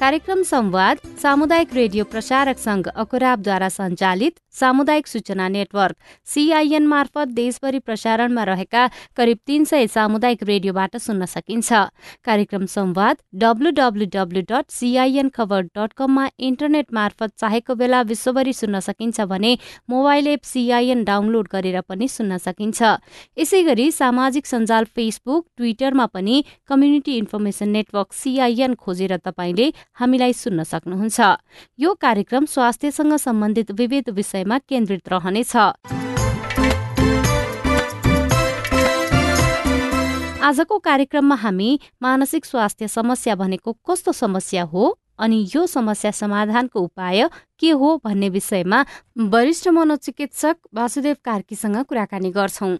कार्यक्रम संवाद सामुदायिक रेडियो प्रसारक संघ अकुराबद्वारा सञ्चालित सामुदायिक सूचना नेटवर्क सिआइएन मार्फत देशभरि प्रसारणमा रहेका करिब तीन सय सामुदायिक रेडियोबाट सुन्न सकिन्छ। कार्यक्रम संवाद W W W dot CIN Khabar dot कममा इन्टरनेट मार्फत चाहेको बेला विश्वभरि सुन्न सकिन्छ भने मोबाइल एप सिआइएन डाउनलोड गरेर पनि सुन्न सकिन्छ। यसै गरी सामाजिक सञ्जाल फेसबुक ट्विटरमा पनि कम्युनिटी इन्फर्मेसन नेटवर्क सिआइएन खोजेर तपाईँले हामीलाई सुन्न सक्नुहुन्छ। यो कार्यक्रम स्वास्थ्यसँग सम्बन्धित विविध विषयमा केन्द्रित रहनेछ। आजको कार्यक्रममा हामी मानसिक स्वास्थ्य समस्या भनेको कस्तो समस्या हो अनि यो समस्या समाधानको उपाय के हो भन्ने विषयमा वरिष्ठ मनोचिकित्सक वासुदेव कार्कीसँग कुराकानी गर्छौं।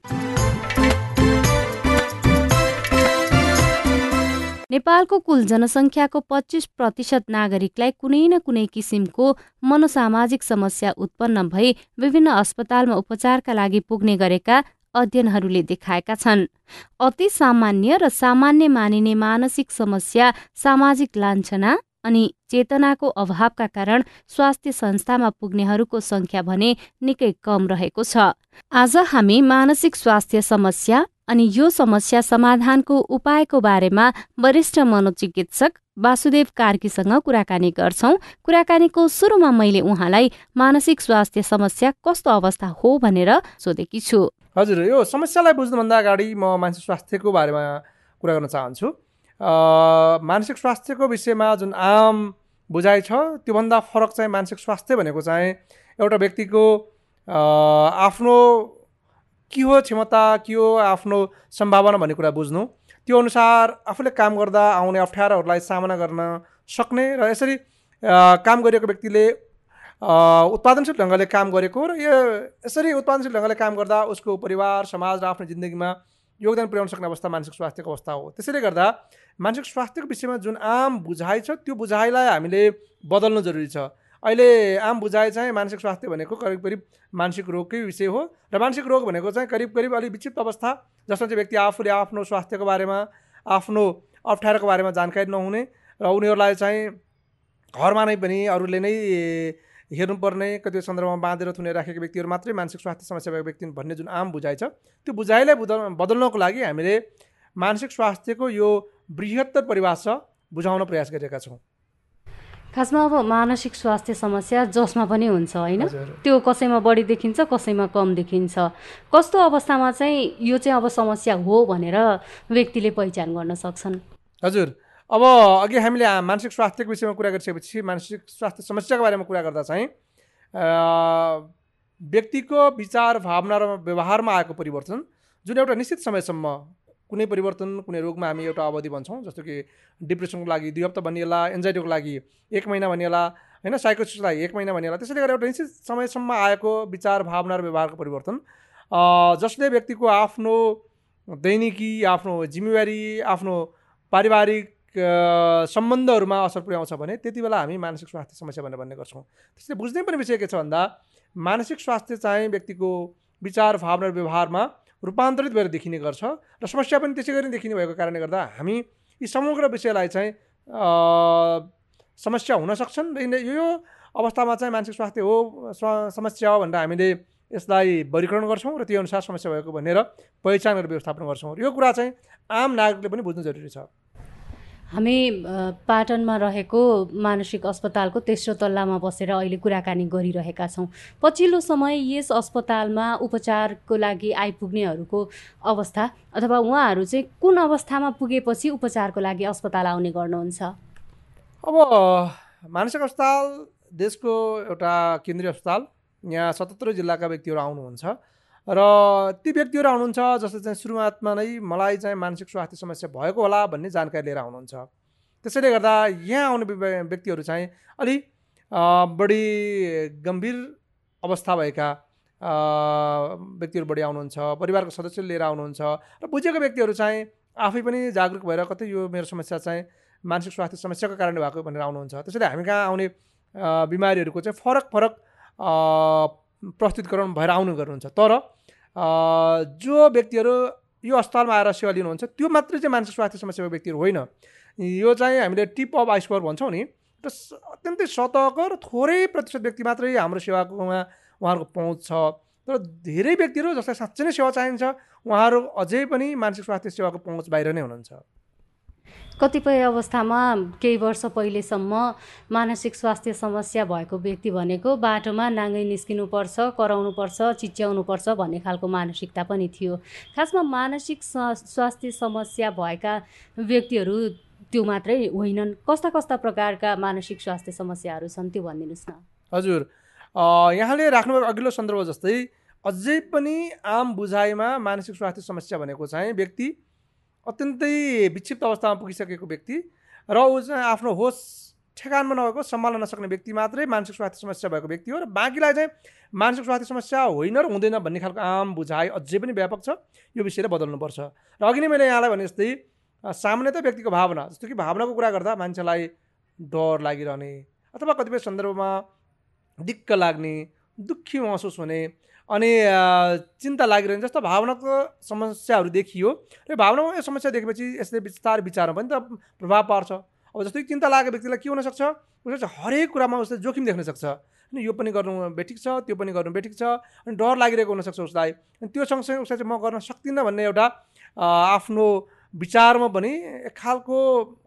नेपालको कुल जनसङ्ख्याको पच्चिस प्रतिशत नागरिकलाई कुनै न कुनै किसिमको मनोसामाजिक समस्या उत्पन्न भई विभिन्न अस्पतालमा उपचारका लागि पुग्ने गरेका अध्ययनहरूले देखाएका छन्। अति सामान्य र सामान्य मानिने मानसिक समस्या सामाजिक लान्छना अनि चेतनाको अभावका कारण स्वास्थ्य संस्थामा पुग्नेहरूको संख्या भने निकै कम रहेको छ। आज हामी मानसिक स्वास्थ्य समस्या अनि यो समस्या समाधानको उपायको बारेमा वरिष्ठ मनोचिकित्सक वासुदेव कार्कीसँग कुराकानी गर्छौ। कुराकानीको सुरुमा मैले उहाँलाई मानसिक स्वास्थ्य समस्या कस्तो अवस्था हो भनेर सोधेकी छु। हजुर यो समस्यालाई बुझ्नुभन्दा अगाडि म मानसिक स्वास्थ्यको बारेमा कुरा गर्न चाहन्छु। मानसिक स्वास्थ्यको विषयमा जुन आम बुझाइ छ त्योभन्दा फरक चाहिँ मानसिक स्वास्थ्य भनेको चाहिँ एउटा व्यक्तिको आफ्नो के हो क्षमता के हो आफ्नो सम्भावना भन्ने कुरा बुझ्नु। त्यो अनुसार आफूले काम गर्दा आउने अप्ठ्यारोहरूलाई सामना गर्न सक्ने र यसरी काम गरिएको व्यक्तिले उत्पादनशील ढङ्गले काम गरेको र यो यसरी उत्पादनशील ढङ्गले काम गर्दा उसको परिवार समाज र आफ्नो जिन्दगीमा योगदान पुर्याउन सक्ने अवस्था मानसिक स्वास्थ्यको अवस्था हो। त्यसैले गर्दा मानसिक स्वास्थ्यको विषयमा जुन आम बुझाइ छ त्यो बुझाइलाई हामीले बदल्नु जरुरी छ। अहिले आम बुझाइ चाहिँ मानसिक स्वास्थ्य भनेको करिब करिब मानसिक रोगकै विषय हो र मानसिक रोग भनेको चाहिँ करिब करिब अलिक विक्षिप्त अवस्था जसमा चाहिँ व्यक्ति आफूले आफ्नो स्वास्थ्यको बारेमा आफ्नो अप्ठ्यारोको बारेमा जानकारी नहुने र उनीहरूलाई चाहिँ घरमा नै पनि अरूले नै हेर्नुपर्ने कति सन्दर्भमा बाँधेर थुनेर राखेको व्यक्तिहरू मात्रै मानसिक स्वास्थ्य समस्या भएको व्यक्ति भन्ने जुन आम बुझाइ छ त्यो बुझाइलाई बदल बदल्नको लागि हामीले मानसिक स्वास्थ्यको यो बृहत्तर परिभाषा बुझाउन प्रयास गरिरहेका छौँ। खासमा अब मानसिक स्वास्थ्य समस्या जसमा पनि हुन्छ होइन? त्यो कसैमा बढी देखिन्छ कसैमा कम देखिन्छ। कस्तो अवस्थामा चाहिँ यो चाहिँ अब समस्या हो भनेर व्यक्तिले पहिचान गर्न सक्छन्? हजुर। अब अघि हामीले मानसिक स्वास्थ्यको विषयमा कुरा गरिसकेपछि मानसिक स्वास्थ्य समस्याको बारेमा कुरा गर्दा चाहिँ व्यक्तिको विचार भावना र व्यवहारमा आएको परिवर्तन जुन एउटा निश्चित समयसम्म कुनै परिवर्तन कुनै रोगमा हामी एउटा अवधि भन्छौँ जस्तो कि डिप्रेसनको लागि दुई हप्ता भनिएला एन्जाइटीको लागि एक महिना भनिएला होइन साइकोसिसलाई एक महिना भनिएला त्यसैले गर्दा एउटा निश्चित समयसम्म आएको विचार भावना र व्यवहारको परिवर्तन। जसले व्यक्तिको आफ्नो दैनिकी आफ्नो जिम्मेवारी आफ्नो पारिवारिक सम्बन्धहरूमा असर पुर्याउँछ भने त्यति बेला हामी मानसिक स्वास्थ्य समस्या भनेर भन्ने गर्छौँ। त्यसले बुझ्नै पनि विषय के छ भन्दा मानसिक स्वास्थ्य चाहिँ व्यक्तिको विचार भावना र व्यवहारमा रूपान्तरित भएर देखिने गर्छ र समस्या पनि त्यसै गरी देखिने भएको कारणले गर्दा हामी यी समग्र विषयलाई चाहिँ समस्या हुन सक्छन्। र यो अवस्थामा चाहिँ मानसिक स्वास्थ्य हो समस्या हो भनेर हामीले यसलाई वर्गीकरण गर्छौँ र त्यो अनुसार समस्या भएको भनेर पहिचान गरेर व्यवस्थापन गर्छौँ। यो कुरा चाहिँ आम नागरिकले पनि बुझ्नु जरुरी छ। हामी पाटनमा रहेको मानसिक अस्पतालको तेस्रो तल्लामा बसेर अहिले कुराकानी गरिरहेका छौँ। पछिल्लो समय यस अस्पतालमा उपचारको लागि आइपुग्नेहरूको अवस्था अथवा उहाँहरू चाहिँ कुन अवस्थामा पुगेपछि उपचारको लागि अस्पताल आउने गर्नुहुन्छ? अब मानसिक अस्पताल देशको एउटा केन्द्रीय अस्पताल। यहाँ सतहत्तर जिल्लाका व्यक्तिहरू आउनुहुन्छ। र ती व्यक्तिहरू आउनुहुन्छ जसले चाहिँ सुरुवातमा नै मलाई चाहिँ मानसिक स्वास्थ्य समस्या भएको होला भन्ने जानकारी लिएर आउनुहुन्छ त्यसैले गर्दा यहाँ आउने व्यक्तिहरू चाहिँ अलि बढी गम्भीर अवस्था भएका व्यक्तिहरू बढी आउनुहुन्छ परिवारको सदस्यले लिएर आउनुहुन्छ र बुझेको व्यक्तिहरू चाहिँ आफै पनि जागरुक भएर कतै यो मेरो समस्या चाहिँ मानसिक स्वास्थ्य समस्याको कारणले भएको भनेर आउनुहुन्छ। त्यसैले हामी कहाँ आउने बिमारीहरूको चाहिँ फरक फरक प्रस्तुतिकरण भएर आउनु गर्नुहुन्छ। तर जो व्यक्तिहरू यो अस्पतालमा आएर सेवा लिनुहुन्छ त्यो मात्रै चाहिँ मानसिक स्वास्थ्य समस्याको व्यक्तिहरू होइन। यो चाहिँ हामीले टिप अफ आइसबर भन्छौँ नि र अत्यन्तै सतर्क र थोरै प्रतिशत व्यक्ति मात्रै हाम्रो सेवाकोमा उहाँहरूको पहुँच छ। तर धेरै व्यक्तिहरू जसलाई साँच्चै नै सेवा चाहिन्छ उहाँहरू अझै पनि मानसिक स्वास्थ्य सेवाको पहुँच बाहिर नै हुनुहुन्छ। कतिपय अवस्थामा केही वर्ष पहिलेसम्म मानसिक स्वास्थ्य समस्या भएको व्यक्ति भनेको बाटोमा नाङ्गै निस्किनुपर्छ कराउनुपर्छ चिच्याउनुपर्छ भन्ने खालको मानसिकता पनि थियो। खासमा मानसिक स्वास्थ्य समस्या भएका व्यक्तिहरू त्यो मात्रै होइनन्। कस्ता कस्ता प्रकारका मानसिक स्वास्थ्य समस्याहरू छन् त्यो भनिदिनुहोस् न। हजुर यहाँले राख्नुभएको अघिल्लो सन्दर्भ जस्तै अझै पनि आम बुझाइमा मानसिक स्वास्थ्य समस्या भनेको चाहिँ व्यक्ति अत्यन्तै विक्षिप्त अवस्थामा पुगिसकेको व्यक्ति र ऊ चाहिँ आफ्नो होस ठेगानमा नभएको सम्हाल्न नसक्ने व्यक्ति मात्रै मानसिक स्वास्थ्य समस्या भएको व्यक्ति हो र बाँकीलाई चाहिँ मानसिक स्वास्थ्य समस्या होइन र हुँदैन भन्ने खालको आम बुझाइ अझै पनि व्यापक छ। यो विषयले बदल्नुपर्छ। र अघि नै मैले यहाँलाई भने जस्तै सामान्यतः व्यक्तिको भावना जस्तो कि भावनाको कुरा गर्दा मान्छेलाई डर लागिरहने अथवा कतिपय सन्दर्भमा दिक्क लाग्ने दुःखी महसुस हुने अनि चिन्ता लागिरहने जस्तो भावनाको समस्याहरू देखियो र भावनामा यो समस्या देखेपछि यसले बिस्तार विचारमा पनि त प्रभाव पार्छ। अब जस्तै चिन्ता लागेको व्यक्तिलाई के हुनसक्छ? उसले चाहिँ हरेक कुरामा उसले जोखिम देख्न सक्छ। अनि यो पनि गर्नु बेठिक छ त्यो पनि गर्नु बेठिक छ अनि डर लागिरहेको हुनसक्छ उसलाई। अनि त्यो सँगसँगै उसलाई चाहिँ म गर्न सक्दिनँ भन्ने एउटा आफ्नो विचारमा पनि एक खालको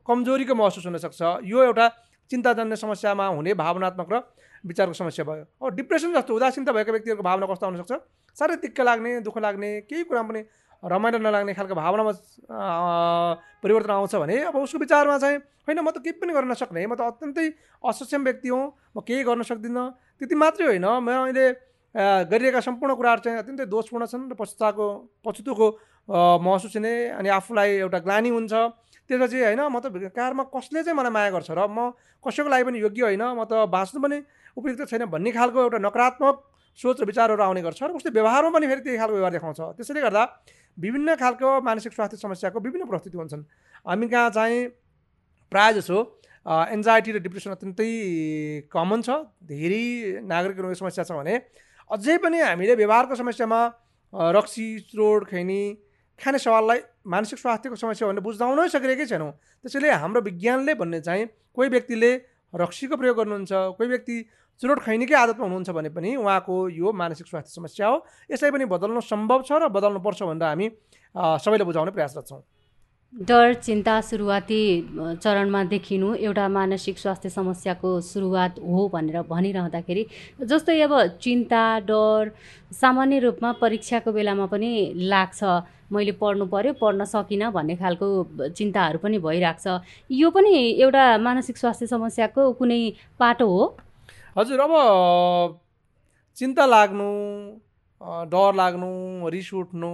कमजोरीको महसुस हुनसक्छ। यो एउटा चिन्ताजन्य समस्यामा हुने भावनात्मक र विचारको समस्या भयो। अब डिप्रेसन जस्तो उदासीनता भएका व्यक्तिहरूको भावना कस्तो हुनसक्छ साह्रै दिक्क लाग्ने दुःख लाग्ने केही कुरा पनि रमाइलो नलाग्ने खालको भावनामा परिवर्तन आउँछ भने अब उसको विचारमा चाहिँ होइन म त केही पनि गर्न नसक्ने म त अत्यन्तै असक्षम व्यक्ति हुँ म केही गर्न सक्दिनँ। त्यति मात्रै होइन मैले गरिरहेका सम्पूर्ण कुराहरू चाहिँ अत्यन्तै दोषपूर्ण छन् र पछुताको पछुतोको महसुस हुने अनि आफूलाई एउटा ग्लानी हुन्छ। त्यसपछि होइन म त कारमा कसले चाहिँ मलाई माया गर्छ र म कसैको लागि पनि योग्य होइन म त बाँच्नु पनि उपयुक्त छैन भन्ने खालको एउटा नकारात्मक सोच र विचारहरू आउने गर्छ र उसले व्यवहारमा पनि फेरि त्यही खालको व्यवहार देखाउँछ। त्यसैले गर्दा विभिन्न खालको मानसिक स्वास्थ्य समस्याको विभिन्न प्रस्तुति हुन्छन्। हामी कहाँ चाहिँ प्रायः जसो एन्जाइटी र डिप्रेसन अत्यन्तै कमन छ धेरै नागरिकहरूको समस्या छ भने अझै पनि हामीले व्यवहारको समस्यामा रक्सी चोड खैनी खाने सवाललाई मानसिक स्वास्थ्यको समस्या भनेर बुझाउनै सकिरहेकै छैनौँ। त्यसैले हाम्रो विज्ञानले भन्ने चाहिँ कोही व्यक्तिले रक्सीको प्रयोग गर्नुहुन्छ कोही व्यक्ति चुरोट खैनीकै आदतमा हुनुहुन्छ भने पनि उहाँको यो मानसिक स्वास्थ्य समस्या हो। यसलाई पनि बदल्नु सम्भव छ र बदल्नुपर्छ भनेर हामी सबैले बुझाउने प्रयासरत छौँ। डर चिन्ता सुरुवाती चरणमा देखिनु एउटा मानसिक स्वास्थ्य समस्याको सुरुवात हो भनेर भनिरहँदाखेरि जस्तै अब चिन्ता डर सामान्य रूपमा परीक्षाको बेलामा पनि लाग्छ। मैले पढ्नु पऱ्यो पढ्न सकिनँ भन्ने खालको चिन्ताहरू पनि भइरहेको छ यो पनि एउटा मानसिक स्वास्थ्य समस्याको कुनै पाटो हो? हजुर अब चिन्ता लाग्नु डर लाग्नु रिस उठ्नु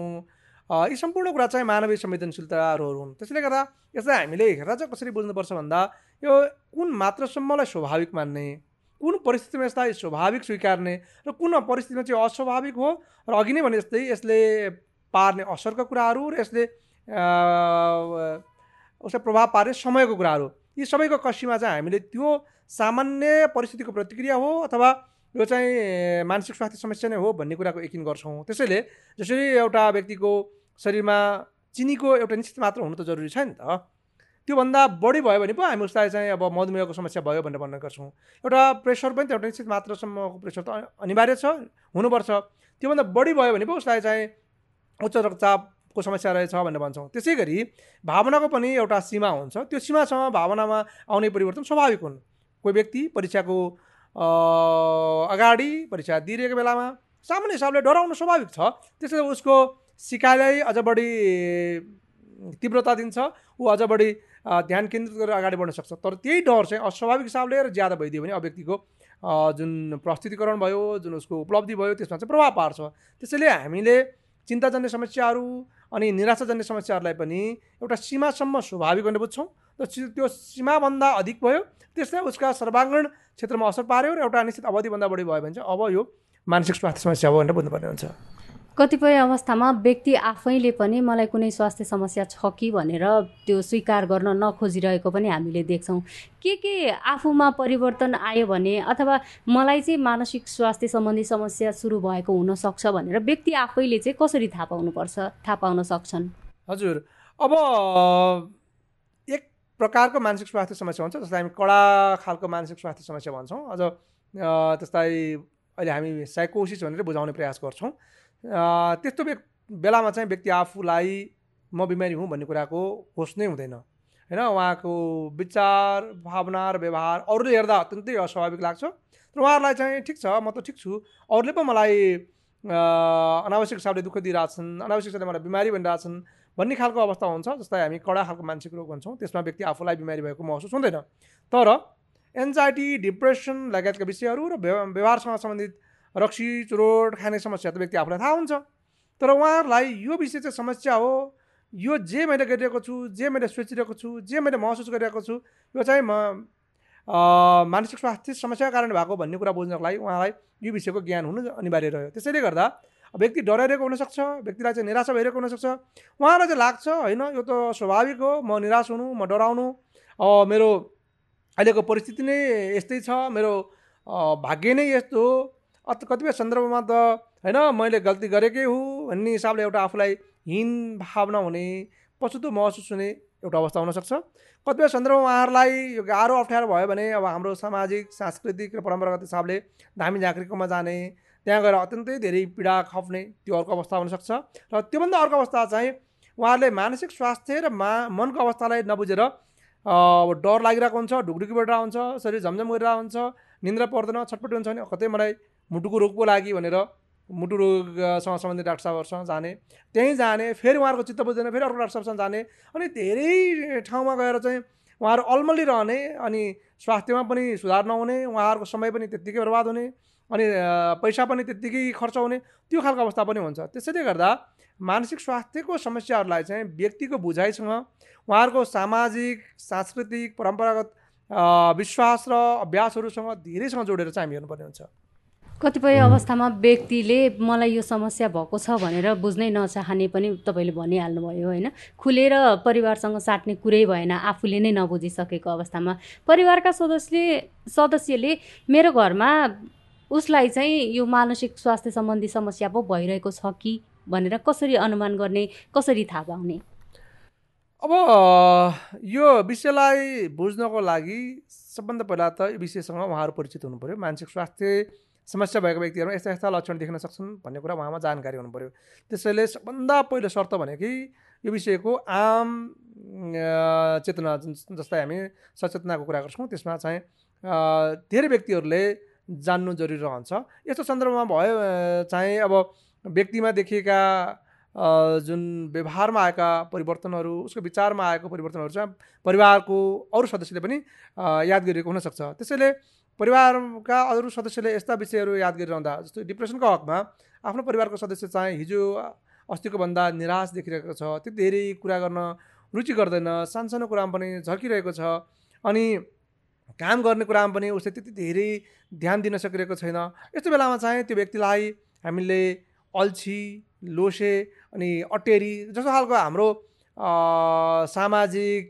यी सम्पूर्ण कुरा चाहिँ मानवीय संवेदनशीलताहरू हुन्। त्यसैले गर्दा यसलाई हामीले हेरेर चाहिँ कसरी बुझ्नुपर्छ भन्दा यो कुन मात्रसम्मलाई स्वाभाविक मान्ने कुन परिस्थितिमा यसलाई स्वाभाविक स्वीकार्ने र कुन परिस्थितिमा चाहिँ अस्वाभाविक हो र अघि नै भने जस्तै यसले पार्ने असरका कुराहरू र यसले उसलाई प्रभाव पार्ने समयको कुराहरू। यी सबैको कसीमा चाहिँ हामीले त्यो सामान्य परिस्थितिको प्रतिक्रिया हो अथवा यो चाहिँ मानसिक स्वास्थ्य समस्या नै हो भन्ने कुराको यकिन गर्छौँ। त्यसैले जसरी एउटा व्यक्तिको शरीरमा चिनीको एउटा निश्चित मात्रा हुनु त जरुरी छ नि त। त्योभन्दा बढी भयो भने पो हामी उसलाई चाहिँ अब मधुमेहको समस्या भयो भनेर भन्ने गर्छौँ। एउटा प्रेसर पनि त एउटा निश्चित मात्रासम्मको प्रेसर त अनिवार्य छ हुनुपर्छ। त्योभन्दा बढी भयो भने पो उसलाई चाहिँ उच्च रक्तचापको समस्या रहेछ भनेर भन्छौँ। त्यसै गरी भावनाको पनि एउटा सीमा हुन्छ। त्यो सीमासँग भावनामा आउने परिवर्तन स्वाभाविक हुन्। कोही व्यक्ति परीक्षाको अगाडि परीक्षा दिइरहेको बेलामा सामान्य हिसाबले डराउनु स्वाभाविक छ। त्यसैले उसको सिकाइलाई अझ बढी तीव्रता दिन्छ। ऊ अझ बढी ध्यान केन्द्रित गरेर अगाडि बढ्न सक्छ। तर त्यही डर चाहिँ अस्वाभाविक हिसाबले र ज्यादा भइदियो भने अब व्यक्तिको जुन प्रस्तुतिकरण भयो जुन उसको उपलब्धि भयो त्यसमा चाहिँ प्रभाव पार्छ। त्यसैले हामीले चिन्ताजन्य समस्याहरू अनि निराशाजन्य समस्याहरूलाई पनि एउटा सीमासम्म स्वाभाविक भनेर बुझ्छौँ। र त्यो सीमाभन्दा अधिक भयो त्यसलाई उसका सर्वाङ्गीण क्षेत्रमा असर पार्यो र एउटा निश्चित अवधिभन्दा बढी भयो भने चाहिँ अब यो मानसिक स्वास्थ्य समस्या हो भनेर बुझ्नुपर्ने हुन्छ। कतिपय अवस्थामा व्यक्ति आफैले पनि मलाई कुनै स्वास्थ्य समस्या छ कि भनेर त्यो स्वीकार गर्न नखोजिरहेको पनि हामीले देख्छौँ। के के आफूमा परिवर्तन आयो भने अथवा मलाई चाहिँ मानसिक स्वास्थ्य सम्बन्धी समस्या सुरु भएको हुनसक्छ भनेर व्यक्ति आफैले चाहिँ कसरी थाहा पाउनुपर्छ थाहा पाउन सक्छन्? हजुर अब प्रकारको मानसिक स्वास्थ्य समस्या हुन्छ जसलाई हामी कडा खालको मानसिक स्वास्थ्य समस्या भन्छौँ। अझ त्यसलाई अहिले हामी साइकोसिस भनेर बुझाउने प्रयास गर्छौँ। त्यस्तो बेलामा चाहिँ व्यक्ति आफूलाई म बिमारी हुँ भन्ने कुराको होस नै हुँदैन। होइन उहाँको विचार भावना र व्यवहार अरूले हेर्दा अत्यन्तै अस्वाभाविक लाग्छ। र उहाँहरूलाई चाहिँ ठिक छ म त ठिक छु। अरूले पो मलाई अनावश्यक हिसाबले दुःख दिइरहेछन् अनावश्यक हिसाबले मलाई बिमारी भनिरहेछन्। भन्ने खालको अवस्था हुन्छ जस्तै हामी कडा खालको मानसिक रोग भन्छौँ त्यसमा व्यक्ति आफूलाई बिमारी भएको महसुस हुँदैन। तर एन्जाइटी डिप्रेसन लगायतका विषयहरू र व्यवहारसँग सम्बन्धित रक्सी चुरोट खाने समस्या त व्यक्ति आफूलाई थाहा हुन्छ। तर उहाँहरूलाई यो विषय चाहिँ समस्या हो। यो जे मैले गरिरहेको छु जे मैले सोचिरहेको छु जे मैले महसुस गरिरहेको छु यो चाहिँ म मानसिक स्वास्थ्य समस्याको कारण भएको भन्ने कुरा बुझ्नको लागि उहाँलाई यो विषयको ज्ञान हुनु अनिवार्य रह्यो। त्यसैले गर्दा व्यक्ति डराइरहेको हुनसक्छ व्यक्तिलाई चाहिँ निराशा भइरहेको हुनसक्छ। उहाँलाई चाहिँ लाग्छ होइन यो त स्वाभाविक हो म निराश हुनु म डराउनु। मेरो अहिलेको परिस्थिति नै यस्तै छ मेरो भाग्य नै यस्तो हो। अत कतिपय सन्दर्भमा त होइन मैले गल्ती गरेकै हुँ भन्ने हिसाबले एउटा आफूलाई हीन भावना हुने पछुतो महसुस हुने एउटा अवस्था हुनसक्छ। कतिपय सन्दर्भमा उहाँहरूलाई यो गाह्रो अप्ठ्यारो भयो भने अब हाम्रो सामाजिक सांस्कृतिक र परम्परागत हिसाबले धामी झाँक्रीकोमा जाने त्यहाँ गएर अत्यन्तै धेरै पीडा खप्ने त्यो अर्को अवस्था हुनसक्छ। र त्योभन्दा अर्को अवस्था चाहिँ उहाँहरूले मानसिक स्वास्थ्य र मा मनको अवस्थालाई नबुझेर डर लागिरहेको हुन्छ ढुकढुकी बढिरहेको हुन्छ शरीर झमझम गरिरहेको हुन्छ निन्द्रा पर्दैन छटपट हुन्छ भने कतै मलाई मुटुको रोगको लागि भनेर मुटु रोगसँग सम्बन्धित डाक्टर साहबहरूसँग जाने त्यहीँ जाने फेरि उहाँहरूको चित्त बुझ्दैन फेरि अर्को डाक्टर साहबसँग जाने अनि धेरै ठाउँमा गएर चाहिँ उहाँहरू अल्मलिरहने अनि स्वास्थ्यमा पनि सुधार नहुने उहाँहरूको समय पनि त्यत्तिकै बर्बाद हुने अनि पैसा पनि त्यत्तिकै खर्च हुने त्यो खालको अवस्था पनि हुन्छ। त्यसैले गर्दा मानसिक स्वास्थ्यको समस्याहरूलाई चाहिँ व्यक्तिको बुझाइसँग उहाँहरूको सामाजिक सांस्कृतिक परम्परागत विश्वास र अभ्यासहरूसँग धेरैसँग जोडेर चाहिँ हामी हेर्नुपर्ने हुन्छ। कतिपय अवस्थामा व्यक्तिले मलाई यो समस्या भएको छ भनेर बुझ्नै नचाहने पनि तपाईँले भनिहाल्नुभयो होइन? खुलेर परिवारसँग साट्ने कुरै भएन आफूले नै नबुझिसकेको अवस्थामा। परिवारका सदस्यले सदस्यले मेरो घरमा उसलाई चाहिँ यो मानसिक स्वास्थ्य सम्बन्धी समस्या पो भइरहेको छ कि भनेर कसरी अनुमान गर्ने कसरी थाहा पाउने? अब यो विषयलाई बुझ्नको लागि सबभन्दा पहिला त यो विषयसँग उहाँहरू परिचित हुनु पऱ्यो मानसिक स्वास्थ्य समस्या भएको व्यक्तिहरूमा यस्ता यस्ता लक्षण देख्न सक्छन् भन्ने कुरा उहाँमा जानकारी हुनु पऱ्यो त्यसैले सबभन्दा पहिलो शर्त भनेकै यो विषयको आम चेतना जस्तै हामी सचेतनाको कुरा गर्छौँ त्यसमा चाहिँ धेरै व्यक्तिहरूले जान्नु जरुरी रहन्छ। यस्तो सन्दर्भमा भयो चाहिँ अब व्यक्तिमा देखिएका जुन व्यवहारमा आएका परिवर्तनहरू उसको विचारमा आएको परिवर्तनहरू चाहिँ परिवारको अरू सदस्यले पनि याद गरिएको हुनसक्छ। त्यसैले परिवारका अरू सदस्यले यस्ता विषयहरू याद गरिरहँदा जस्तो डिप्रेसनको हकमा आफ्नो परिवारको सदस्य चाहिँ हिजो अस्तिको भन्दा निराश देखिरहेको छ। त्यति धेरै कुरा गर्न रुचि गर्दैन। सानसानो कुरामा पनि झर्किरहेको छ अनि काम गर्ने कुरामा पनि उसले त्यति धेरै ध्यान दिन सकिरहेको छैन। यस्तो बेलामा चाहिँ त्यो व्यक्तिलाई हामीले अल्छी लोसे अनि अटेरी जस्तो खालको हाम्रो सामाजिक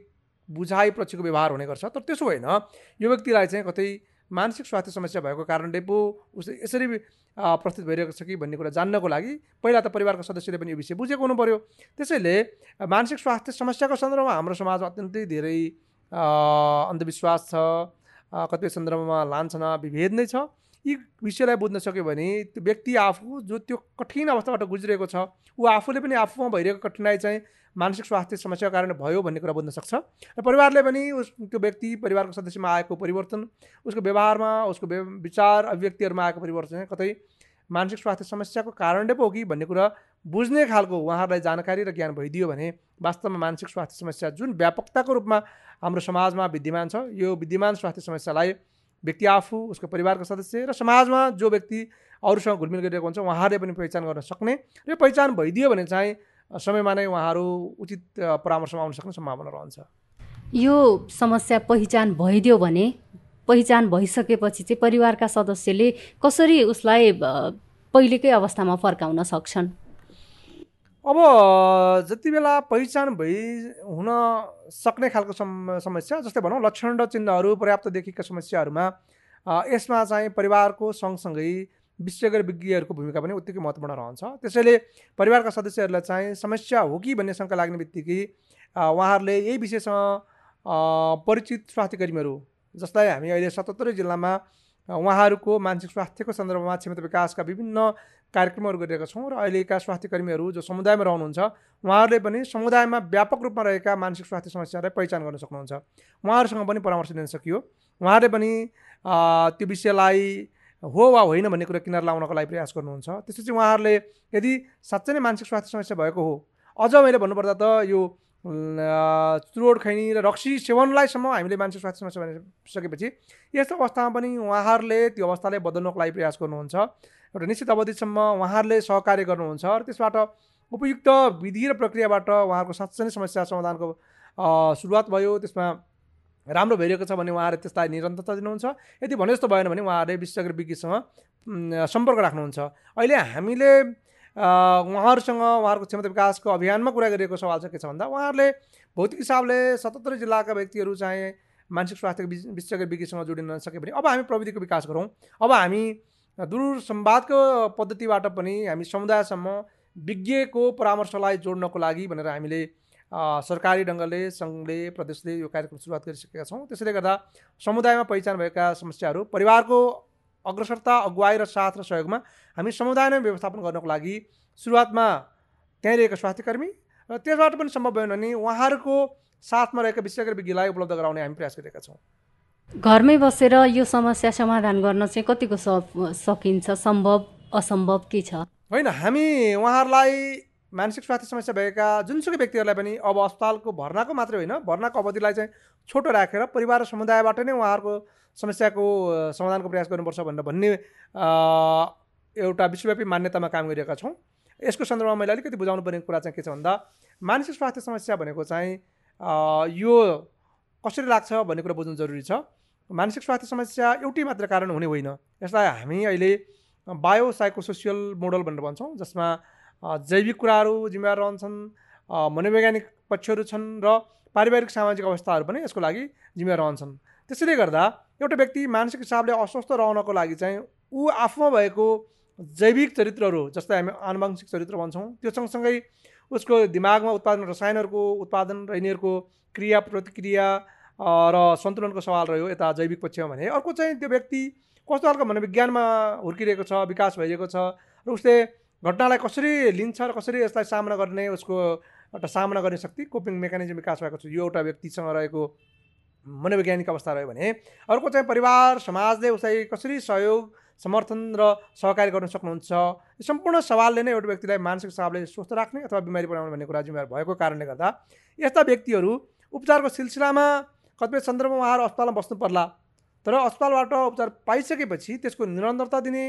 बुझाइ पछिको व्यवहार हुने गर्छ। तर त्यसो होइन यो व्यक्तिलाई चाहिँ कतै मानसिक स्वास्थ्य समस्या भएको कारणले पो उसले यसरी प्रस्तुत भइरहेको छ कि भन्ने कुरा जान्नको लागि पहिला त परिवारको सदस्यले पनि यो विषय बुझेको हुनु पऱ्यो त्यसैले मानसिक स्वास्थ्य समस्याको सन्दर्भमा हाम्रो समाजमा अत्यन्तै धेरै अन्धविश्वास छ कतिपय सन्दर्भमा लान्छना विभेद नै छ। यी विषयलाई बुझ्न सक्यो भने त्यो व्यक्ति आफू जो त्यो कठिन अवस्थाबाट गुज्रेको छ ऊ आफूले पनि आफूमा भइरहेको कठिनाइ चाहिँ मानसिक स्वास्थ्य समस्याको कारण भयो भन्ने कुरा बुझ्न सक्छ। र परिवारले पनि उस त्यो व्यक्ति परिवारको सदस्यमा आएको परिवर्तन उसको व्यवहारमा उसको विचार अभिव्यक्तिहरूमा आएको परिवर्तन कतै मानसिक स्वास्थ्य समस्याको कारणले पो हो कि भन्ने कुरा बुझ्ने खालको उहाँहरूलाई जानकारी र ज्ञान भइदियो भने वास्तवमा मानसिक स्वास्थ्य समस्या जुन व्यापकताको रूपमा हाम्रो समाजमा विद्यमान छ यो विद्यमान स्वास्थ्य समस्यालाई व्यक्ति आफू उसको परिवारको सदस्य र समाजमा जो व्यक्ति अरूसँग घुलमिल गरिरहेको हुन्छ उहाँहरूले पनि पहिचान गर्न सक्ने। र पहिचान भइदियो भने चाहिँ समयमा नै उहाँहरू उचित परामर्शमा आउन सक्ने सम्भावना रहन्छ। यो समस्या पहिचान भइदियो भने पहिचान भइसकेपछि चाहिँ परिवारका सदस्यले कसरी उसलाई पहिलेकै अवस्थामा फर्काउन सक्छन्? अब जति बेला पहिचान भइ हुन सक्ने खालको सम समस्या जस्तै भनौँ लक्षण र चिन्हहरू पर्याप्त देखिएका समस्याहरूमा यसमा चाहिँ परिवारको सँगसँगै विशेषज्ञ विज्ञहरूको भूमिका पनि उत्तिकै महत्त्वपूर्ण रहन्छ। त्यसैले परिवारका सदस्यहरूलाई चाहिँ समस्या हो कि भन्ने शङ्का लाग्ने बित्तिकै उहाँहरूले यही विषयसँग परिचित स्वास्थ्य कर्मीहरू जसलाई हामी अहिले सतहत्तरै जिल्लामा उहाँहरूको मानसिक स्वास्थ्यको सन्दर्भमा क्षमता विकासका विभिन्न कार्यक्रमहरू गरिरहेका छौँ र अहिलेका स्वास्थ्य कर्मीहरू जो समुदायमा रहनुहुन्छ उहाँहरूले पनि समुदायमा व्यापक रूपमा रहेका मानसिक स्वास्थ्य समस्यालाई पहिचान गर्न सक्नुहुन्छ। उहाँहरूसँग पनि परामर्श दिन सकियो। उहाँहरूले पनि त्यो विषयलाई हो वा होइन भन्ने कुरा किनार लाउनको लागि प्रयास गर्नुहुन्छ। त्यसपछि उहाँहरूले यदि साँच्चै नै मानसिक स्वास्थ्य समस्या भएको हो अझ मैले भन्नुपर्दा त यो चुरोड खैनी र रक्सी सेवनलाईसम्म हामीले मानसिक स्वास्थ्य समस्या भनिसकेपछि यस्तो अवस्थामा पनि उहाँहरूले त्यो अवस्थालाई बदल्नको लागि प्रयास गर्नुहुन्छ। एउटा निश्चित अवधिसम्म उहाँहरूले सहकार्य गर्नुहुन्छ र त्यसबाट उपयुक्त विधि र प्रक्रियाबाट उहाँहरूको साँच्चै नै समस्या समाधानको सुरुवात भयो। त्यसमा राम्रो भइरहेको छ भने उहाँहरूले त्यसलाई निरन्तरता दिनुहुन्छ। यदि भने जस्तो भएन भने उहाँहरूले विशेषज्ञ विज्ञसँग सम्पर्क राख्नुहुन्छ। अहिले हामीले उहाँहरूसँग उहाँहरूको क्षमता विकासको अभियानमा कुरा गरिएको सवाल चाहिँ के छ भन्दा उहाँहरूले भौतिक हिसाबले सतहत्तर जिल्लाका व्यक्तिहरू चाहिँ मानसिक स्वास्थ्य विशेषज्ञ विज्ञसँग जोडिन नसके भने अब हामी प्रविधिको विकास गरौँ। अब हामी दूर संवादको पद्धतिबाट पनि हामी समुदायसम्म विज्ञको परामर्शलाई जोड्नको लागि भनेर हामीले सरकारी ढङ्गले सङ्घले प्रदेशले यो कार्यक्रम सुरुवात गरिसकेका छौँ। त्यसैले गर्दा समुदायमा पहिचान भएका समस्याहरू परिवारको अग्रसरता अगुवाई र साथ र सहयोगमा हामी समुदाय नै व्यवस्थापन गर्नको लागि सुरुवातमा त्यहीँ रहेका स्वास्थ्यकर्मी र त्यसबाट पनि सम्भव भएन भने उहाँहरूको साथमा रहेका विशेषज्ञ विज्ञलाई उपलब्ध गराउने हामी प्रयास गरिरहेका छौँ। घरमै बसेर यो समस्या समाधान गर्न चाहिँ कतिको सकिन्छ? सम्भव असम्भव के छ? होइन हामी उहाँहरूलाई मानसिक स्वास्थ्य समस्या भएका जुनसुकै व्यक्तिहरूलाई पनि अब अस्पतालको भर्नाको मात्रै होइन भर्नाको अवधिलाई चाहिँ छोटो राखेर परिवार र समुदायबाट नै उहाँहरूको समस्याको समाधानको प्रयास गर्नुपर्छ भनेर भन्ने एउटा विश्वव्यापी मान्यतामा काम गरिरहेका छौँ। यसको सन्दर्भमा मैले अलिकति बुझाउनु पर्ने कुरा चाहिँ के छ भन्दा मानसिक स्वास्थ्य समस्या भनेको चाहिँ यो कसरी लाग्छ भन्ने कुरा बुझ्नु जरुरी छ। मानसिक स्वास्थ्य समस्या एउटै मात्र कारण हुने होइन। यसलाई हामी अहिले बायो साइकोसोसियल मोडल भनेर भन्छौँ जसमा जैविक कुराहरू जिम्मेवार रहन्छन् मनोवैज्ञानिक पक्षहरू छन् र पारिवारिक सामाजिक अवस्थाहरू पनि यसको लागि जिम्मेवार रहन्छन्। त्यसैले गर्दा एउटा व्यक्ति मानसिक हिसाबले अस्वस्थ रहनको लागि चाहिँ ऊ आफूमा भएको जैविक चरित्रहरू जस्तै हामी आनुवंशिक चरित्र भन्छौँ त्यो सँगसँगै उसको दिमागमा उत्पादन रसायनहरूको उत्पादन र यिनीहरूको क्रिया प्रतिक्रिया र सन्तुलनको सवाल रह्यो यता जैविक पक्षमा भने। अर्को चाहिँ त्यो व्यक्ति कस्तो खालको मनोविज्ञानमा हुर्किरहेको छ विकास भइरहेको छ र उसले घटनालाई कसरी लिन्छ र कसरी यसलाई सामना गर्ने उसको एउटा सामना गर्ने शक्ति कोपिङ मेकानिजम विकास भएको छ। यो एउटा व्यक्तिसँग रहेको मनोवैज्ञानिक अवस्था रह्यो भने अर्को चाहिँ परिवार समाजले उसलाई कसरी सहयोग समर्थन र सहकारी गर्न सक्नुहुन्छ? यो सम्पूर्ण सवालले नै एउटा व्यक्तिलाई मानसिक हिसाबले स्वस्थ राख्ने अथवा बिमारी बनाउने भन्ने कुरा जिम्मेवार भएको कारणले गर्दा यस्ता व्यक्तिहरू उपचारको सिलसिलामा कतिपय सन्दर्भमा उहाँहरू अस्पतालमा बस्नु पर्ला। तर अस्पतालबाट उपचार पाइसकेपछि त्यसको निरन्तरता दिने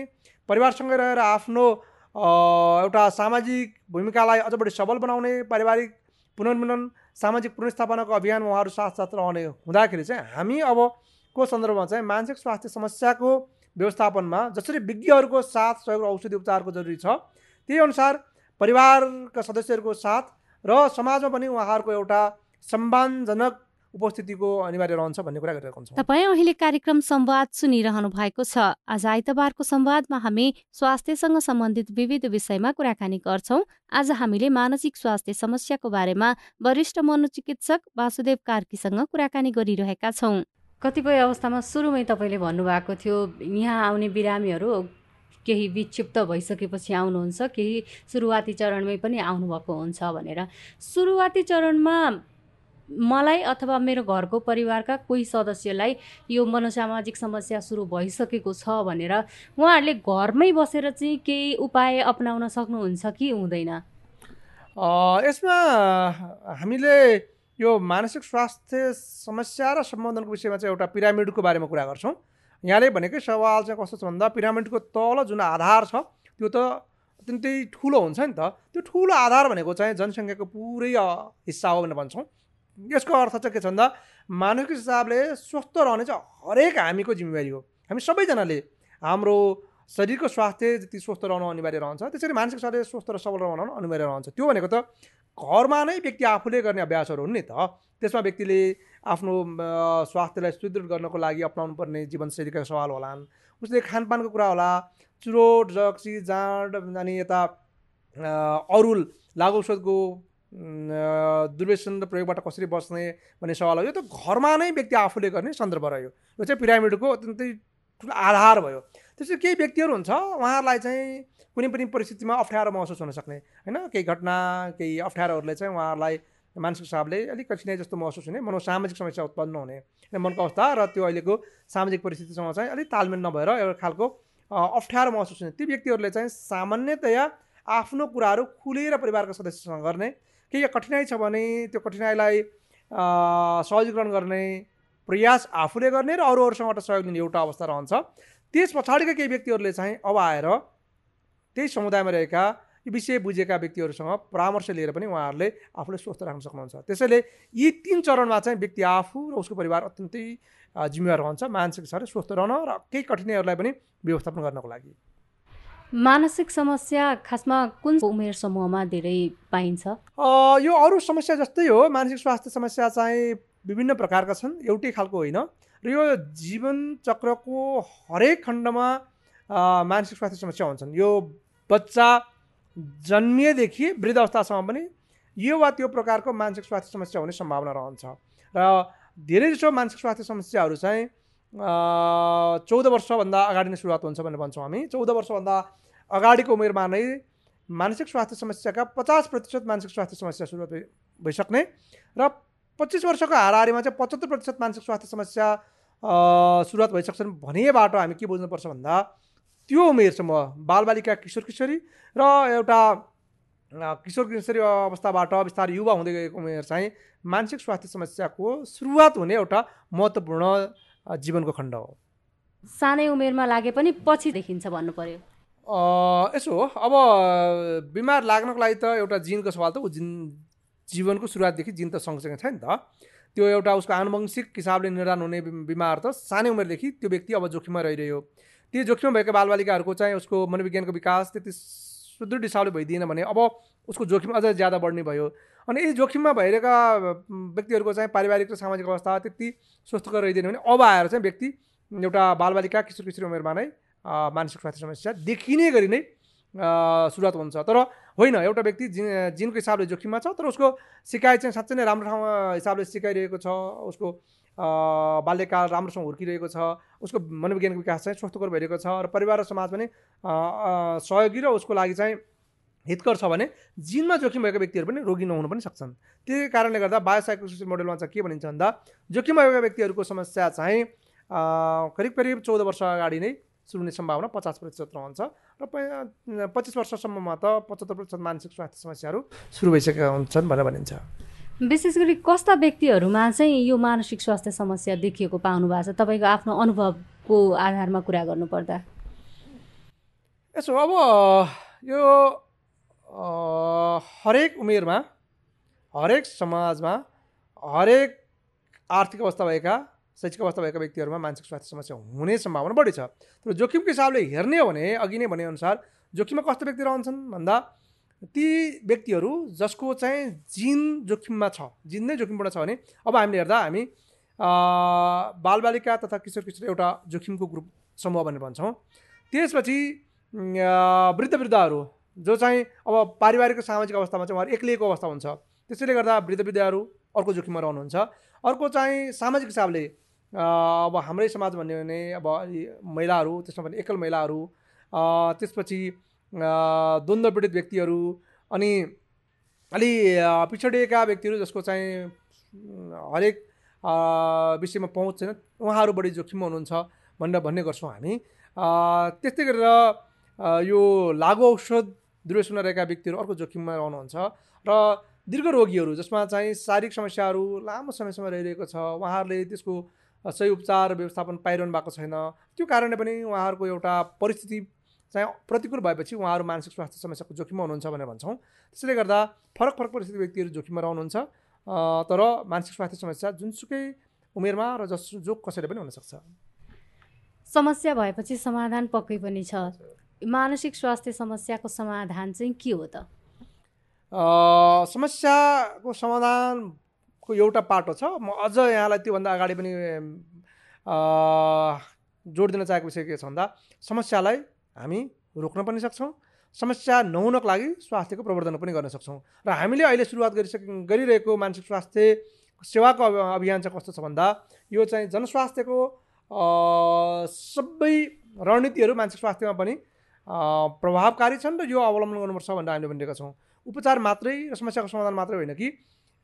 परिवारसँगै रहेर आफ्नो एउटा सामाजिक भूमिकालाई अझ बढी सबल बनाउने पारिवारिक पुनर्मिलन सामाजिक पुनर्स्थापनाको अभियानमा उहाँहरू साथ साथ रहने हुँदाखेरि चाहिँ हामी अबको सन्दर्भमा चाहिँ मानसिक स्वास्थ्य समस्याको व्यवस्थापनमा जसरी विज्ञहरूको साथ सहयोग र औषधि उपचारको जरुरी छ त्यही अनुसार परिवारका सदस्यहरूको साथ र समाजमा पनि उहाँहरूको एउटा सम्मानजनक उपस्थितिको अनिवार्य रहन्छ भन्ने कुरा गरिरहेको हुन्छ तपाईँ अहिले कार्यक्रम संवाद सुनिरहनु भएको छ। आज आइतबारको संवादमा हामी स्वास्थ्यसँग सम्बन्धित विविध विषयमा कुराकानी गर्छौँ। आज हामीले मानसिक स्वास्थ्य समस्याको बारेमा वरिष्ठ मनोचिकित्सक वासुदेव कार्कीसँग कुराकानी गरिरहेका छौँ। कतिपय अवस्थामा सुरुमै तपाईँले भन्नुभएको थियो यहाँ आउने बिरामीहरू केही विक्षिप्त भइसकेपछि आउनुहुन्छ केही सुरुवाती चरणमै पनि आउनुभएको हुन्छ भनेर। सुरुवाती चरणमा मलाई अथवा मेरो घरको परिवारका कोही सदस्यलाई यो मनोसामाजिक समस्या सुरु भइसकेको छ भनेर उहाँहरूले घरमै बसेर चाहिँ केही उपाय अप्नाउन सक्नुहुन्छ कि हुँदैन? यसमा हामीले यो मानसिक स्वास्थ्य समस्या र सम्बन्धनको विषयमा चाहिँ एउटा पिरामिडको बारेमा कुरा गर्छौँ। यहाँले भनेकै सवाल चाहिँ कस्तो छ भन्दा पिरामिडको तल जुन आधार छ त्यो त अत्यन्तै ठुलो हुन्छ नि त। त्यो ठुलो आधार भनेको चाहिँ जनसङ्ख्याको पुरै हिस्सा हो भनेर भन्छौँ। यसको अर्थ चाहिँ के छ भन्दा मानसिक हिसाबले स्वस्थ रहने चाहिँ हरेक हामीको जिम्मेवारी हो। हामी सबैजनाले हाम्रो शरीरको स्वास्थ्य जति स्वस्थ रहनु अनिवार्य रहन्छ त्यसरी मानसिक स्वास्थ्य स्वस्थ र सबल रहनु अनिवार्य रहन्छ। त्यो भनेको त घरमा नै व्यक्ति आफूले गर्ने अभ्यासहरू हुन् नि त। त्यसमा व्यक्तिले आफ्नो स्वास्थ्यलाई सुदृढ गर्नको लागि अप्नाउनु पर्ने जीवनशैलीका सवाल होलान्। उसले खानपानको कुरा होला चुरोट रक्सी जाँड अनि यता अरू लागु औषधको दुर्व्यसन र प्रयोगबाट कसरी बस्ने भन्ने सवाल हो। यो त घरमा नै व्यक्ति आफूले गर्ने सन्दर्भ रह्यो। यो चाहिँ पिरामिडको अत्यन्तै ठुलो आधार भयो। त्यसरी केही व्यक्तिहरू हुन्छ उहाँहरूलाई चाहिँ कुनै पनि परिस्थितिमा अप्ठ्यारो महसुस हुन सक्ने होइन? केही घटना केही अप्ठ्यारोहरूले चाहिँ उहाँहरूलाई मानसिक हिसाबले अलिक कठिनाइ जस्तो महसुस हुने मनोसामाजिक समस्या उत्पन्न हुने मनको अवस्था र त्यो अहिलेको सामाजिक परिस्थितिसँग चाहिँ अलिक तालमेल नभएर एउटा खालको अप्ठ्यारो महसुस हुने। ती व्यक्तिहरूले चाहिँ सामान्यतया आफ्नो कुराहरू खुलेर परिवारको सदस्यसँग गर्ने केही कठिनाइ छ भने त्यो कठिनाइलाई सहजीकरण गर्ने प्रयास आफूले गर्ने र अरू अरूसँगबाट सहयोग लिने एउटा अवस्था रहन्छ। त्यस पछाडिका केही व्यक्तिहरूले चाहिँ अब आएर त्यही समुदायमा रहेका विषय बुझेका व्यक्तिहरूसँग परामर्श लिएर पनि उहाँहरूले आफूले स्वस्थ राख्न सक्नुहुन्छ। त्यसैले यी तिन चरणमा चाहिँ व्यक्ति आफू र उसको परिवार अत्यन्तै जिम्मेवार रहन्छ मानसिक हिसाबले स्वस्थ रहन र केही कठिनाइहरूलाई पनि व्यवस्थापन गर्नको लागि। मानसिक समस्या खासमा कुन उमेर समूहमा धेरै पाइन्छ? यो अरू समस्या जस्तै हो मानसिक स्वास्थ्य समस्या चाहिँ विभिन्न प्रकारका छन् एउटै खालको होइन। र यो जीवन चक्रको हरेक खण्डमा मानसिक स्वास्थ्य समस्या हुन्छन्। यो बच्चा जन्मिएदेखि वृद्ध अवस्थासम्म पनि यो वा त्यो प्रकारको मानसिक स्वास्थ्य समस्या हुने सम्भावना रहन्छ। र धेरै जसो मानसिक स्वास्थ्य समस्याहरू चाहिँ चौध वर्षभन्दा अगाडि नै सुरुवात हुन्छ भनेर भन्छौँ हामी चौध वर्षभन्दा अगाडिको उमेरमा नै मानसिक स्वास्थ्य समस्याका पचास प्रतिशत मानसिक स्वास्थ्य समस्या सुरुवात भइसक्ने र पच्चिस वर्षको हाराहारीमा चाहिँ पचहत्तर प्रतिशत मानसिक स्वास्थ्य समस्या सुरुवात भइसक्छन् भनेबाट हामी के बुझ्नुपर्छ भन्दा त्यो उमेरसम्म बालबालिका किशोर किशोरी र एउटा किशोर किशोरी अवस्थाबाट बिस्तारै युवा हुँदै गएको उमेर चाहिँ मानसिक स्वास्थ्य समस्याको सुरुवात हुने एउटा महत्त्वपूर्ण जीवनको खण्ड हो। सानै उमेरमा लागे पनि पछि देखिन्छ भन्नु पर्यो यसो हो। अब बिमार लाग्नको लागि त एउटा जिनको सवाल त ऊ जिन जीवनको सुरुवातदेखि जिन त सँगसँगै छ नि त। त्यो एउटा उसको आनुवंशिक हिसाबले निदान हुने बिमार त सानै उमेरदेखि त्यो व्यक्ति अब जोखिममा रहिरह्यो। त्यो जोखिममा भएका बालबालिकाहरूको चाहिँ उसको मनोविज्ञानको विकास त्यति सुदृढ हिसाबले भइदिएन भने अब उसको जोखिम अझ ज्यादा बढ्ने भयो। अनि यी जोखिममा भइरहेका व्यक्तिहरूको चाहिँ पारिवारिक र सामाजिक अवस्था त्यति स्वस्थकर रहिदिएन भने अब आएर चाहिँ व्यक्ति एउटा बालबालिका किशोर किशोर उमेरमा नै मानसिक स्वास्थ्य समस्या देखिने गरी नै सुरुवात हुन्छ। तर होइन एउटा व्यक्ति जिन जिनको हिसाबले जोखिममा छ तर उसको सिकाइ चाहिँ साँच्चै नै राम्रो ठाउँमा हिसाबले सिकाइरहेको छ उसको बाल्यकाल राम्रोसँग हुर्किरहेको छ उसको मनोविज्ञानको विकास चाहिँ स्वस्थकर भइरहेको छ र परिवार र समाज पनि सहयोगी र उसको लागि चाहिँ हितकर छ भने जिनमा जोखिम भएको व्यक्तिहरू पनि रोगी नहुनु पनि सक्छन्। त्यही कारणले गर्दा बायोसाइकोसिस मोडलमा चाहिँ के भनिन्छ भन्दा जोखिममा भएका व्यक्तिहरूको समस्या चाहिँ करिब करिब चौध वर्ष अगाडि नै सुरु हुने सम्भावना पचास प्रतिशत रहन्छ र पच्चिस वर्षसम्ममा त पचहत्तर प्रतिशत मानसिक स्वास्थ्य समस्याहरू सुरु भइसकेका हुन्छन् भनेर भनिन्छ। विशेष गरी कस्ता व्यक्तिहरूमा चाहिँ यो मानसिक स्वास्थ्य समस्या देखिएको पाउनु भएको छ? तपाईँको आफ्नो अनुभवको आधारमा कुरा गर्नुपर्दा। यसो अब यो हरेक उमेरमा हरेक समाजमा हरेक आर्थिक अवस्था भएका शैक्षिक अवस्था भएका व्यक्तिहरूमा मानसिक स्वास्थ्य समस्या हुने सम्भावना बढी छ। तर जोखिमको हिसाबले हेर्ने हो भने अघि नै भनेअनुसार जोखिममा कस्तो व्यक्ति रहन्छन्? भन्दा ती व्यक्तिहरू जसको चाहिँ जिन जोखिममा छ जिन नै जोखिमबाट छ भने अब हामीले हेर्दा हामी बालबालिका तथा किशोर किशोर एउटा जोखिमको ग्रुप समूह भनेर भन्छौँ। त्यसपछि वृद्ध वृद्धहरू जो चाहिँ अब पारिवारिक सामाजिक अवस्थामा चाहिँ उहाँहरू एक्लिएको अवस्था हुन्छ। त्यसैले गर्दा वृद्ध वृद्धहरू अर्को जोखिममा रहनुहुन्छ। अर्को चाहिँ सामाजिक हिसाबले अब हाम्रै समाज भन्यो भने अब महिलाहरू त्यसमा पनि एकल महिलाहरू त्यसपछि द्वन्द्व पीडित व्यक्तिहरू अनि अलि पिछडिएका व्यक्तिहरू जसको चाहिँ हरेक विषयमा पहुँच छैन उहाँहरू बढी जोखिममा हुनुहुन्छ भनेर भन्ने गर्छौँ हामी। त्यस्तै गरेर यो लागु औषध दुर्व्यसनमा रहेका व्यक्तिहरू अर्को जोखिममा रहनुहुन्छ र दीर्घ रोगीहरू जसमा चाहिँ शारीरिक समस्याहरू लामो समयसम्म रहिरहेको छ उहाँहरूले त्यसको सही उपचार व्यवस्थापन पाइरहनु भएको छैन। त्यो कारणले पनि उहाँहरूको एउटा परिस्थिति चाहिँ प्रतिकूल भएपछि उहाँहरू मानसिक स्वास्थ्य समस्याको जोखिममा हुनुहुन्छ भनेर भन्छौँ। त्यसैले गर्दा फरक फरक परिस्थिति व्यक्तिहरू जोखिममा रहनुहुन्छ तर मानसिक स्वास्थ्य समस्या जुनसुकै उमेरमा र जस जो कसैले पनि हुनसक्छ। समस्या भएपछि समाधान पक्कै पनि छ। मानसिक स्वास्थ्य समस्याको समाधान चाहिँ के हो त? समस्याको समाधानको एउटा पाटो छ। म अझ यहाँलाई त्योभन्दा अगाडि पनि जोड दिन चाहेको विषय के छ भन्दा समस्यालाई हामी रोक्न पनि सक्छौँ। समस्या नहुनको लागि स्वास्थ्यको प्रवर्धन पनि गर्न सक्छौँ। र हामीले अहिले सुरुवात गरिसक गरिरहेको मानसिक स्वास्थ्य सेवाको अभियान चाहिँ कस्तो छ भन्दा यो चाहिँ जनस्वास्थ्यको सबै रणनीतिहरू मानसिक स्वास्थ्यमा पनि प्रभावकारी छन् र यो अवलम्बन गर्नुपर्छ भनेर हामीले भनिरहेका छौँ। उपचार मात्रै र समस्याको समाधान मात्रै होइन कि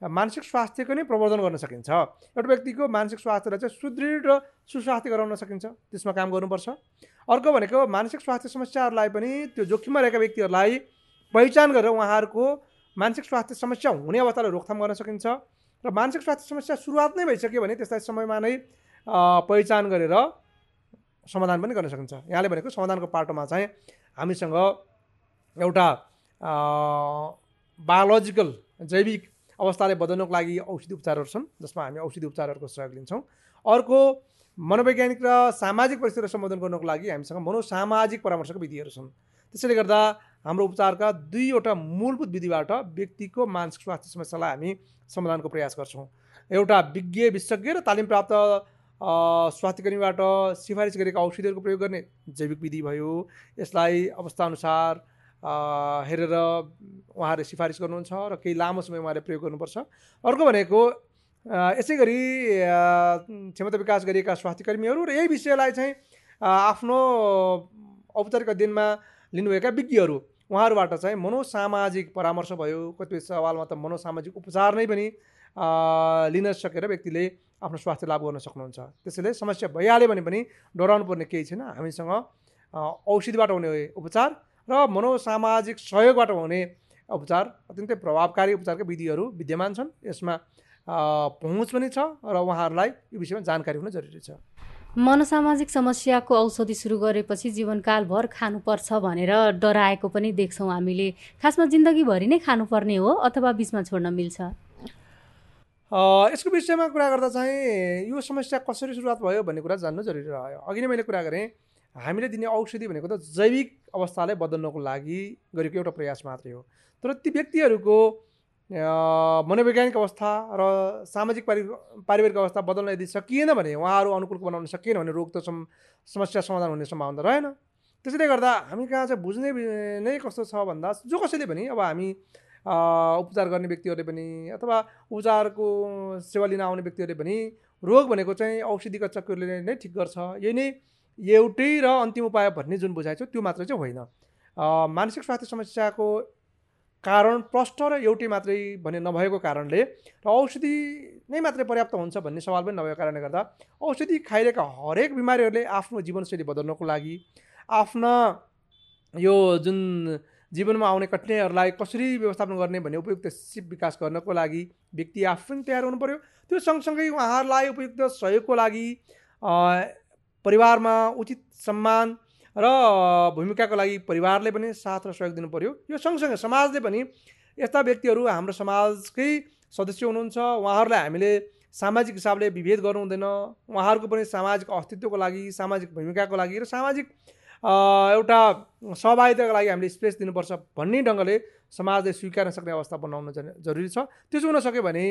मानसिक स्वास्थ्यको नै प्रवर्धन गर्न सकिन्छ। एउटा व्यक्तिको मानसिक स्वास्थ्यलाई चाहिँ सुदृढ र सुस्वास्थ्य गराउन सकिन्छ। त्यसमा काम गर्नुपर्छ। अर्को भनेको मानसिक स्वास्थ्य समस्याहरूलाई पनि त्यो जोखिममा रहेका व्यक्तिहरूलाई पहिचान गरेर उहाँहरूको मानसिक स्वास्थ्य समस्या हुने अवस्थालाई रोकथाम गर्न सकिन्छ र मानसिक स्वास्थ्य समस्या सुरुवात नै भइसक्यो भने त्यसलाई समयमा नै पहिचान गरेर समाधान पनि गर्न सकिन्छ। यहाँले भनेको समाधानको पाटोमा चाहिँ हामीसँग एउटा बायोलोजिकल जैविक अवस्थालाई बदल्नको लागि औषधि उपचारहरू छन् जसमा हामी औषधि उपचारहरूको सहयोग लिन्छौँ। अर्को मनोवैज्ञानिक र सामाजिक परिस्थितिलाई सम्बोधन गर्नको लागि हामीसँग मनोसामाजिक परामर्शको विधिहरू छन्। त्यसैले गर्दा हाम्रो उपचारका दुईवटा मूलभूत विधिबाट व्यक्तिको मानसिक स्वास्थ्य समस्यालाई हामी समाधानको प्रयास गर्छौँ। एउटा विज्ञ विशेषज्ञ र तालिम प्राप्त स्वास्थ्यकर्मीबाट सिफारिस गरेका औषधिहरूको प्रयोग गर्ने जैविक विधि भयो। यसलाई अवस्थाअनुसार हेरेर उहाँहरूले सिफारिस गर्नुहुन्छ र केही लामो समय उहाँले प्रयोग गर्नुपर्छ। अर्को भनेको यसै गरी क्षमता विकास गरिएका स्वास्थ्यकर्मीहरू र यही विषयलाई चाहिँ आफ्नो औपचारिक अध्ययनमा लिनुभएका विज्ञहरू उहाँहरूबाट चाहिँ मनोसामाजिक परामर्श भयो। कतिपय सवालमा त मनोसामाजिक उपचार नै पनि लिन सकेर व्यक्तिले आफ्नो स्वास्थ्य लाभ गर्न सक्नुहुन्छ। त्यसैले समस्या भइहाल्यो भने पनि डराउनु पर्ने केही छैन। हामीसँग औषधिबाट हुने उपचार र मनोसामाजिक सहयोगबाट हुने उपचार अत्यन्तै प्रभावकारी उपचारका विधिहरू विद्यमान छन्। यसमा पहुँच पनि छ र उहाँहरूलाई यो विषयमा जानकारी हुन जरुरी छ। मनोसामाजिक समस्याको औषधि सुरु गरेपछि जीवनकालभर खानुपर्छ भनेर डराएको पनि देख्छौँ हामीले। खासमा जिन्दगीभरि नै खानुपर्ने हो अथवा बिचमा छोड्न मिल्छ? यसको विषयमा कुरा गर्दा चाहिँ यो समस्या कसरी सुरुवात भयो भन्ने कुरा जान्नु जरुरी रह्यो अघि नै मैले कुरा गरेँ हामीले दिने औषधि भनेको त जैविक अवस्थालाई बदल्नको लागि गरेको एउटा प्रयास मात्रै हो। तर ती व्यक्तिहरूको मनोवैज्ञानिक अवस्था र सामाजिक पारि पारिवारिक अवस्था बदल्न यदि सकिएन भने उहाँहरू अनुकूलको बनाउन सकिएन भने रोग त सम समस्या समाधान हुने सम्भावना रहेन। त्यसैले गर्दा हामी कहाँ चाहिँ बुझ्ने नै कस्तो छ भन्दा जो कसैले पनि अब हामी उपचार गर्ने व्यक्तिहरूले पनि अथवा उपचारको सेवा लिन आउने व्यक्तिहरूले पनि रोग भनेको चाहिँ औषधिका चक्करले नै ठिक गर्छ। यही नै एउटै र अन्तिम उपाय भन्ने जुन बुझाइ छ त्यो मात्र चाहिँ होइन। मानसिक स्वास्थ्य समस्याको कारण प्रष्ट र एउटै मात्रै भन्ने नभएको कारणले र औषधि नै मात्रै पर्याप्त हुन्छ भन्ने सवाल पनि नभएको कारणले गर्दा औषधि खाइरहेका हरेक बिमारीहरूले आफ्नो जीवनशैली बदल्नको लागि आफ्ना यो जुन जीवनमा आउने कठिनाइहरूलाई कसरी व्यवस्थापन गर्ने भन्ने उपयुक्त सिप विकास गर्नको लागि व्यक्ति आफू तयार हुनु पऱ्यो त्यो सँगसँगै उहाँहरूलाई उपयुक्त सहयोगको लागि परिवारमा उचित सम्मान र भूमिकाको लागि परिवारले पनि साथ र सहयोग दिनु पऱ्यो यो सँगसँगै समाजले पनि यस्ता व्यक्तिहरू हाम्रो समाजकै सदस्य हुनुहुन्छ। उहाँहरूलाई हामीले सामाजिक हिसाबले विभेद गर्नु हुँदैन उहाँहरूको पनि सामाजिक अस्तित्वको लागि सामाजिक भूमिकाको लागि र सामाजिक एउटा सहभागिताको लागि हामीले स्पेस दिनुपर्छ भन्ने ढङ्गले समाजले स्वीकार्न सक्ने अवस्था बनाउन जरुरी छ। त्यसो हुन सक्यो भने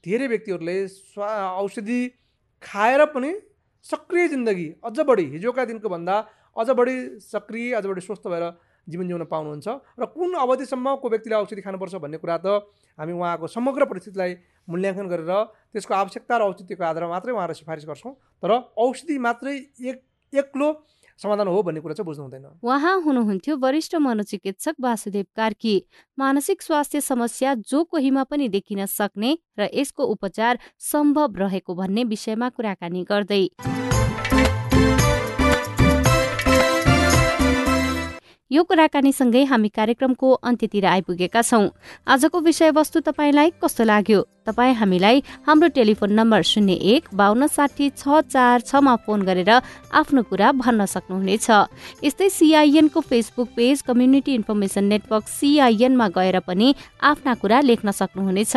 धेरै व्यक्तिहरूले स्वा औषधि खाएर पनि सक्रिय जिन्दगी अझ बढी हिजोका दिनको भन्दा अझ बढी सक्रिय अझ बढी स्वस्थ भएर जीवन जिउन पाउनुहुन्छ र कुन अवधिसम्म को व्यक्तिले औषधि खानुपर्छ भन्ने कुरा त हामी उहाँको समग्र परिस्थितिलाई मूल्याङ्कन गरेर त्यसको आवश्यकता र औचित्यको आधारमा मात्रै उहाँलाई सिफारिस गर्छौँ। तर औषधि मात्रै एक एक्लो समाधान हो भन्ने कुरा चाहिँ बुझ्नु हुँदैन। उहाँ हुनुहुन्थ्यो वरिष्ठ मनोचिकित्सक वासुदेव कार्की। मानसिक स्वास्थ्य समस्या जो कोहीमा पनि देखिन सक्ने र यसको उपचार सम्भव रहेको भन्ने विषयमा कुराकानी गर्दै। यो कुराकानीसँगै हामी कार्यक्रमको अन्त्यतिर आइपुगेका छौँ। आजको विषयवस्तु तपाईँलाई कस्तो लाग्यो? तपाईँ हामीलाई हाम्रो टेलिफोन नम्बर शून्य एक बाहन्न साठी छ चार छमा फोन गरेर आफ्नो कुरा भन्न सक्नुहुनेछ। यस्तै सिआइएनको Facebook page community information network सिआइएनमा गएर पनि आफ्ना कुरा लेख्न सक्नुहुनेछ।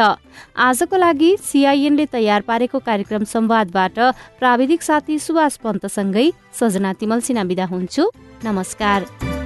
आजको लागि सिआइएनले तयार पारेको कार्यक्रम संवादबाट प्राविधिक साथी सुभाष पन्तसँगै सजना तिमल सिना बिदा हुन्छु। नमस्कार।